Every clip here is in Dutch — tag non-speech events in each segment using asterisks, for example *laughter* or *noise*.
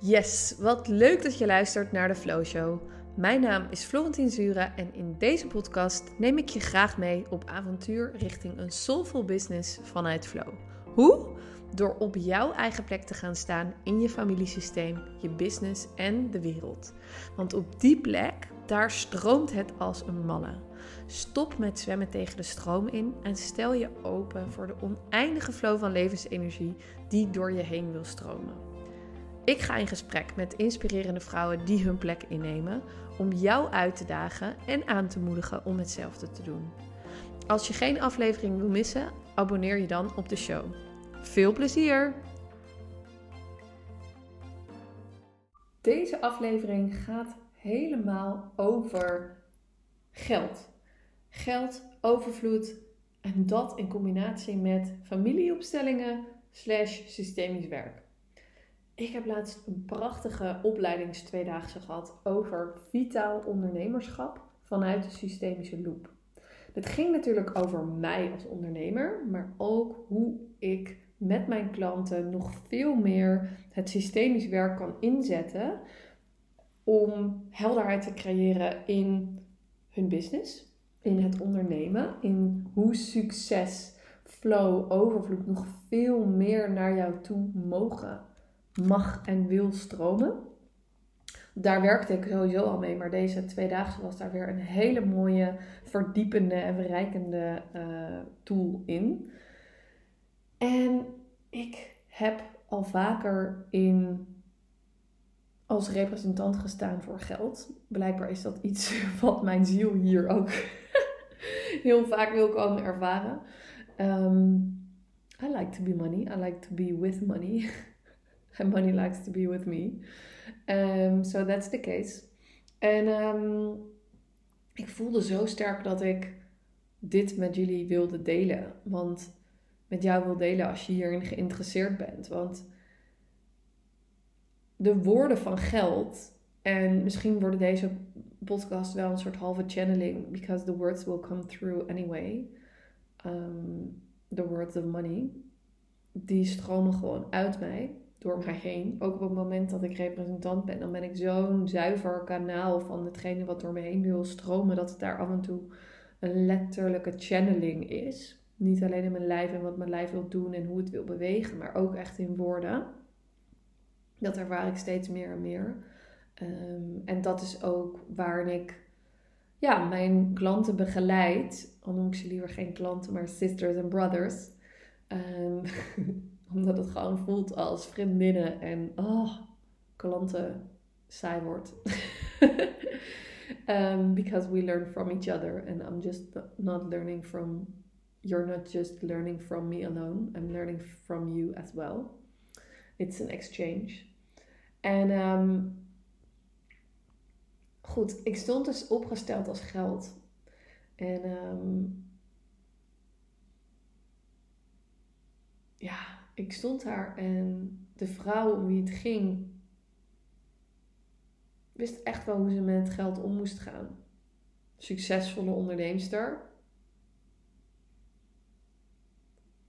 Yes, wat leuk dat je luistert naar de Flow Show. Mijn naam is Florentien Zura en in deze podcast neem ik je graag mee op avontuur richting een soulful business vanuit Flow. Hoe? Door op jouw eigen plek te gaan staan in je familiesysteem, je business en de wereld. Want op die plek, daar stroomt het als een malle. Stop met zwemmen tegen de stroom in en stel je open voor de oneindige flow van levensenergie die door je heen wil stromen. Ik ga in gesprek met inspirerende vrouwen die hun plek innemen om jou uit te dagen en aan te moedigen om hetzelfde te doen. Als je geen aflevering wil missen, abonneer je dan op de show. Veel plezier! Deze aflevering gaat helemaal over geld. Geld, overvloed en dat in combinatie met familieopstellingen slash systemisch werk. Ik heb laatst een prachtige opleidingstweedaagse gehad over vitaal ondernemerschap vanuit de systemische loop. Het ging natuurlijk over mij als ondernemer, maar ook hoe ik met mijn klanten nog veel meer het systemisch werk kan inzetten om helderheid te creëren in hun business, in het ondernemen, in hoe succes, flow, overvloed nog veel meer naar jou toe mogen mag en wil stromen. Daar werkte ik sowieso al mee, maar deze tweedaagse was daar weer een hele mooie, verdiepende en verrijkende uh, tool in. En ik heb al vaker in, als representant gestaan voor geld. Blijkbaar is dat iets *laughs* wat mijn ziel hier ook *laughs* heel vaak wil komen ervaren. Um, I like to be money. I like to be with money. *laughs* *laughs* and money likes to be with me. Um, so that's the case. En um, ik voelde zo sterk dat ik dit met jullie wilde delen. Want met jou wil delen als je hierin geïnteresseerd bent. Want de woorden van geld. En misschien worden deze podcast wel een soort halve channeling. Because the words will come through anyway. Um, the words of money. Die stromen gewoon uit mij door mij heen. Ook op het moment dat ik representant ben, dan ben ik zo'n zuiver kanaal van hetgene wat door me heen wil stromen, dat het daar af en toe een letterlijke channeling is. Niet alleen in mijn lijf en wat mijn lijf wil doen en hoe het wil bewegen, maar ook echt in woorden. Dat ervaar ik steeds meer en meer. Ehm, en dat is ook waar ik ja, mijn klanten begeleid. Al noem ik ze liever geen klanten, maar sisters en brothers. Um, *laughs* omdat het gewoon voelt als vriendinnen en oh, klanten saai wordt. *laughs* um, because we learn from each other and I'm just not learning from you're not just learning from me alone. I'm learning from you as well. It's an exchange. En um, goed, ik stond dus opgesteld als geld. En um, ja, ik stond daar en de vrouw om wie het ging wist echt wel hoe ze met geld om moest gaan. Succesvolle onderneemster.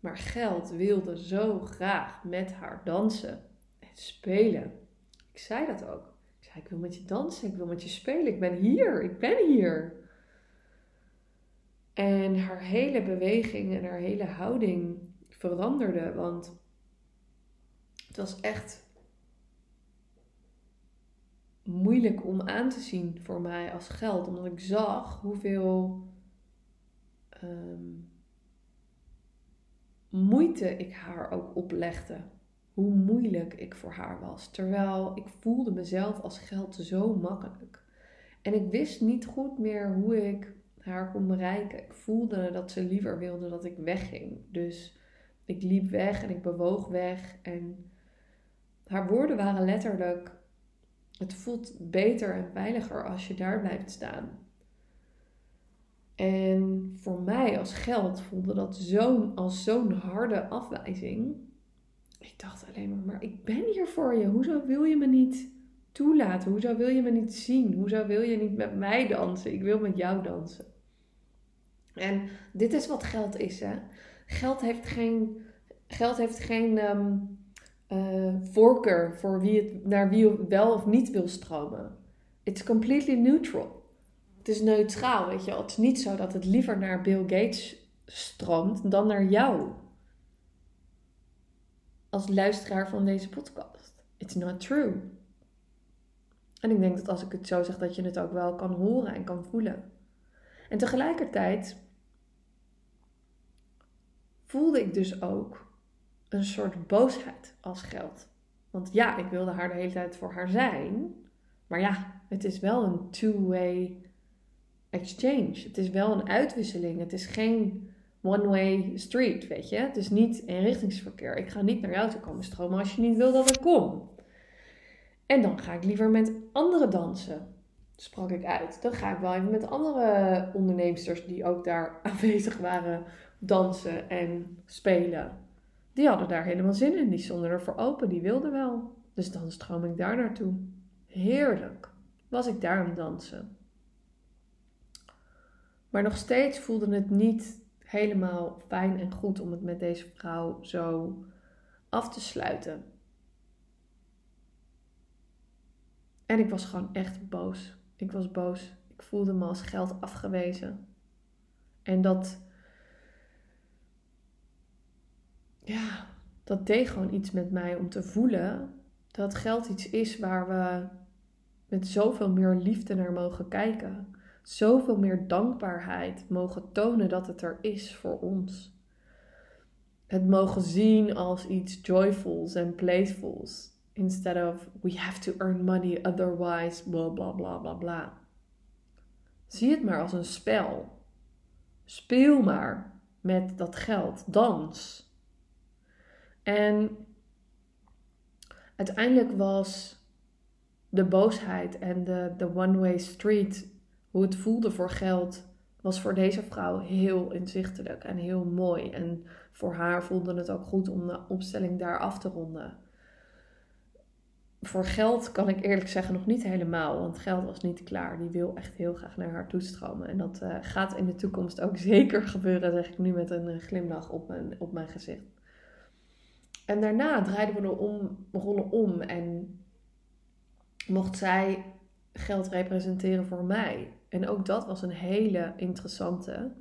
Maar geld wilde zo graag met haar dansen en spelen. Ik zei dat ook. Ik zei: Ik wil met je dansen, ik wil met je spelen. Ik ben hier, ik ben hier. En haar hele beweging en haar hele houding veranderde. Want het was echt moeilijk om aan te zien voor mij als geld. Omdat ik zag hoeveel ehm, moeite ik haar ook oplegde. Hoe moeilijk ik voor haar was. Terwijl ik voelde mezelf als geld zo makkelijk. En ik wist niet goed meer hoe ik haar kon bereiken. Ik voelde dat ze liever wilde dat ik wegging. Dus ik liep weg en ik bewoog weg. En haar woorden waren letterlijk: Het voelt beter en veiliger als je daar blijft staan. En voor mij als geld voelde dat zo'n als zo'n harde afwijzing. Ik dacht alleen maar, maar ik ben hier voor je. Hoezo wil je me niet toelaten? Hoezo wil je me niet zien? Hoezo wil je niet met mij dansen? Ik wil met jou dansen. En dit is wat geld is, hè? Geld heeft geen, geld heeft geen um, voorkeur voor wie het, naar wie wel of niet wil stromen. It's completely neutral. Het is neutraal, weet je Het is niet zo dat het liever naar Bill Gates stroomt dan naar jou. Als luisteraar van deze podcast. It's not true. En ik denk dat als ik het zo zeg, dat je het ook wel kan horen en kan voelen. En tegelijkertijd voelde ik dus ook een soort boosheid als geld. Want ja, ik wilde haar de hele tijd voor haar zijn. Maar ja, het is wel een two-way exchange. Het is wel een uitwisseling. Het is geen one-way street, weet je. Het is niet eenrichtingsverkeer. Ik ga niet naar jou toe komen stromen als je niet wil dat ik kom. En dan ga ik liever met anderen dansen, sprak ik uit. Dan ga ik wel even met andere onderneemsters die ook daar *laughs* aanwezig waren dansen en spelen. Die hadden daar helemaal zin in. Die stonden er voor open. Die wilden wel. Dus dan stroom ik daar naartoe. Heerlijk. Was ik daar aan dansen. Maar nog steeds voelde het niet helemaal fijn en goed om het met deze vrouw zo af te sluiten. En ik was gewoon echt boos. Ik was boos. Ik voelde me als geld afgewezen. En dat. Ja, dat deed gewoon iets met mij om te voelen dat geld iets is waar we met zoveel meer liefde naar mogen kijken. Zoveel meer dankbaarheid mogen tonen dat het er is voor ons. Het mogen zien als iets joyfuls en playfuls. Instead of we have to earn money otherwise bla bla bla bla bla. Zie het maar als een spel. Speel maar met dat geld. Dans. En uiteindelijk was de boosheid en de, one-way street, hoe het voelde voor geld, was voor deze vrouw heel inzichtelijk en heel mooi. En voor haar voelde het ook goed om de opstelling daar af te ronden. Voor geld kan ik eerlijk zeggen nog niet helemaal, want geld was niet klaar. Die wil echt heel graag naar haar toestromen. En dat uh, gaat in de toekomst ook *laughs* zeker gebeuren, zeg ik nu met een eh, glimlach op op mijn gezicht. En daarna draaiden we de om, rollen om en mocht zij geld representeren voor mij. En ook dat was een hele interessante,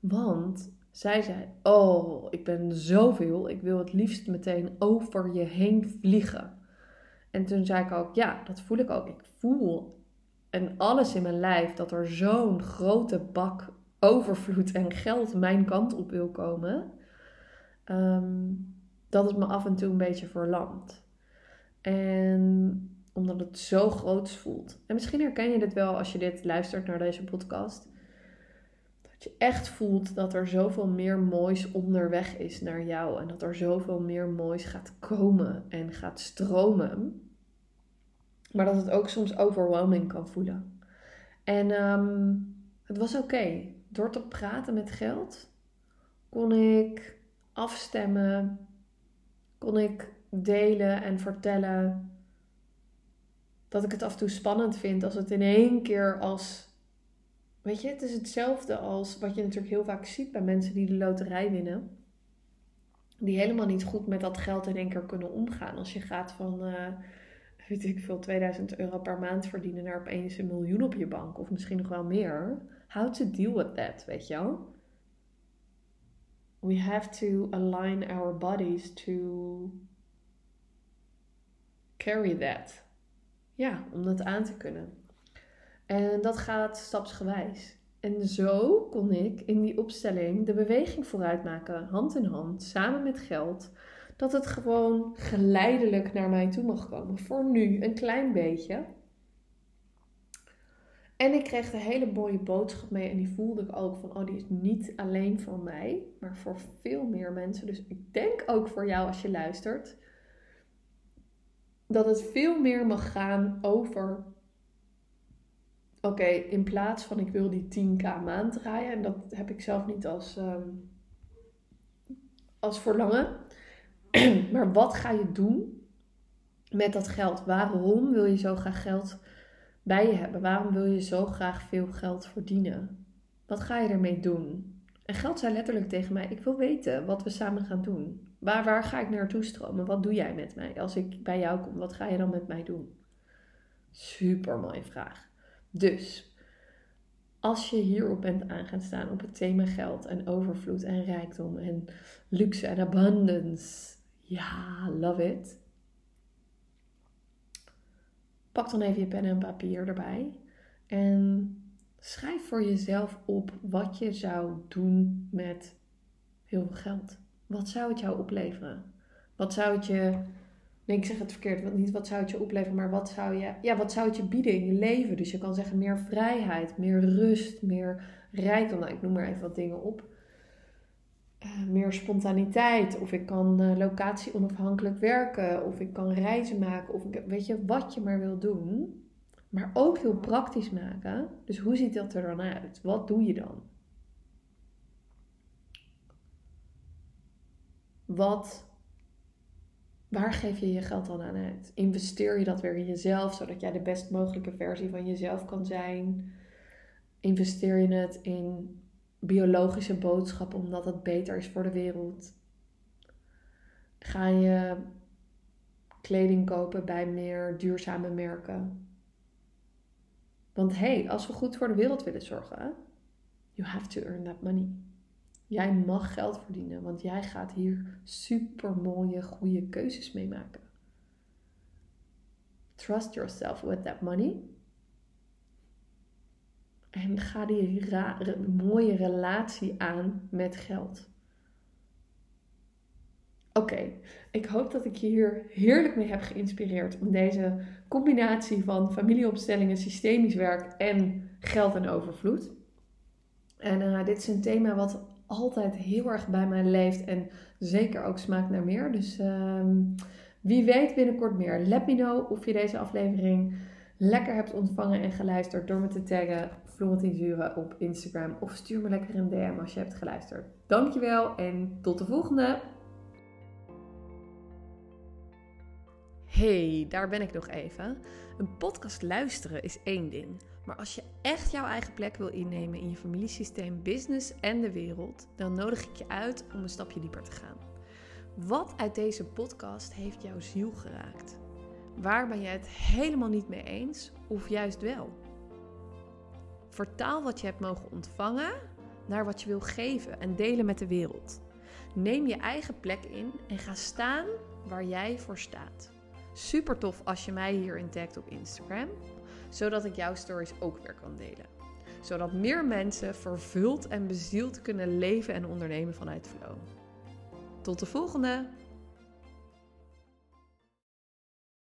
want zij zei: Oh, ik ben zoveel, ik wil het liefst meteen over je heen vliegen. En toen zei ik ook: Ja, dat voel ik ook. Ik voel en alles in mijn lijf dat er zo'n grote bak overvloed en geld mijn kant op wil komen. Um, dat het me af en toe een beetje verlamt. En omdat het zo groot voelt. En misschien herken je dit wel als je dit luistert naar deze podcast. Dat je echt voelt dat er zoveel meer moois onderweg is naar jou. En dat er zoveel meer moois gaat komen en gaat stromen. Maar dat het ook soms overwhelming kan voelen. En ehm, het was oké. Door te praten met geld kon ik afstemmen kon ik delen en vertellen dat ik het af en toe spannend vind als het in één keer als. Weet je, het is hetzelfde als wat je natuurlijk heel vaak ziet bij mensen die de loterij winnen. Die helemaal niet goed met dat geld in één keer kunnen omgaan. Als je gaat van, uh, weet ik veel, 2000 euro per maand verdienen naar opeens een miljoen op je bank. Of misschien nog wel meer. How to deal with that, weet je wel? We have to align our bodies to carry that. Ja, om dat aan te kunnen. En dat gaat stapsgewijs. En zo kon ik in die opstelling de beweging vooruit maken, hand in hand, samen met geld. Dat het gewoon geleidelijk naar mij toe mag komen. Voor nu een klein beetje. En ik kreeg een hele mooie boodschap mee en die voelde ik ook van, oh, die is niet alleen voor mij, maar voor veel meer mensen. Dus ik denk ook voor jou als je luistert, dat het veel meer mag gaan over, oké, in plaats van ik wil die 10k maand draaien, en dat heb ik zelf niet als, um, als verlangen, *clears throat* maar wat ga je doen met dat geld? Waarom wil je zo graag geld bij je hebben? Waarom wil je zo graag veel geld verdienen? Wat ga je ermee doen? En geld zei letterlijk tegen mij: Ik wil weten wat we samen gaan doen. Waar, waar ga ik naartoe stromen? Wat doe jij met mij? Als ik bij jou kom, wat ga je dan met mij doen? Super mooie vraag. Dus, als je hierop bent aan gaan staan, op het thema geld en overvloed en rijkdom en luxe en abundance. Ja, love it. Pak dan even je pen en papier erbij. En schrijf voor jezelf op wat je zou doen met heel veel geld. Wat zou het jou opleveren? Wat zou het je. Nee, ik zeg het verkeerd. Niet wat zou het je opleveren, maar wat zou, je, ja, wat zou het je bieden in je leven? Dus je kan zeggen meer vrijheid, meer rust, meer rijkdom. Nou, ik noem maar even wat dingen op. Uh, meer spontaniteit. Of ik kan uh, locatie onafhankelijk werken. Of ik kan reizen maken. Of ik, weet je, wat je maar wil doen. Maar ook heel praktisch maken. Dus hoe ziet dat er dan uit? Wat doe je dan? Wat, waar geef je je geld dan aan uit? Investeer je dat weer in jezelf, zodat jij de best mogelijke versie van jezelf kan zijn? Investeer je het in biologische boodschappen omdat het beter is voor de wereld? Ga je kleding kopen bij meer duurzame merken? Want hey, als we goed voor de wereld willen zorgen, you have to earn that money. Jij mag geld verdienen, want jij gaat hier super mooie, goede keuzes mee maken. Trust yourself with that money. En ga die mooie relatie aan met geld. Oké, ik hoop dat ik je hier heerlijk mee heb geïnspireerd om deze combinatie van familieopstellingen, systemisch werk en geld en overvloed. En uh, dit is een thema wat altijd heel erg bij mij leeft en zeker ook smaakt naar meer. Dus um, wie weet binnenkort meer. Let me know of je deze aflevering lekker hebt ontvangen en geluisterd door me te taggen Florentine Zure op Instagram of stuur me lekker een DM als je hebt geluisterd. Dankjewel en tot de volgende! Hey, daar ben ik nog even. Een podcast luisteren is één ding. Maar als je echt jouw eigen plek wil innemen in je familiesysteem, business en de wereld, dan nodig ik je uit om een stapje dieper te gaan. Wat uit deze podcast heeft jouw ziel geraakt? Waar ben je het helemaal niet mee eens of juist wel? Vertaal wat je hebt mogen ontvangen naar wat je wil geven en delen met de wereld. Neem je eigen plek in en ga staan waar jij voor staat. Super tof als je mij hierin tagt op Instagram zodat ik jouw stories ook weer kan delen. Zodat meer mensen vervuld en bezield kunnen leven en ondernemen vanuit flow. Tot de volgende!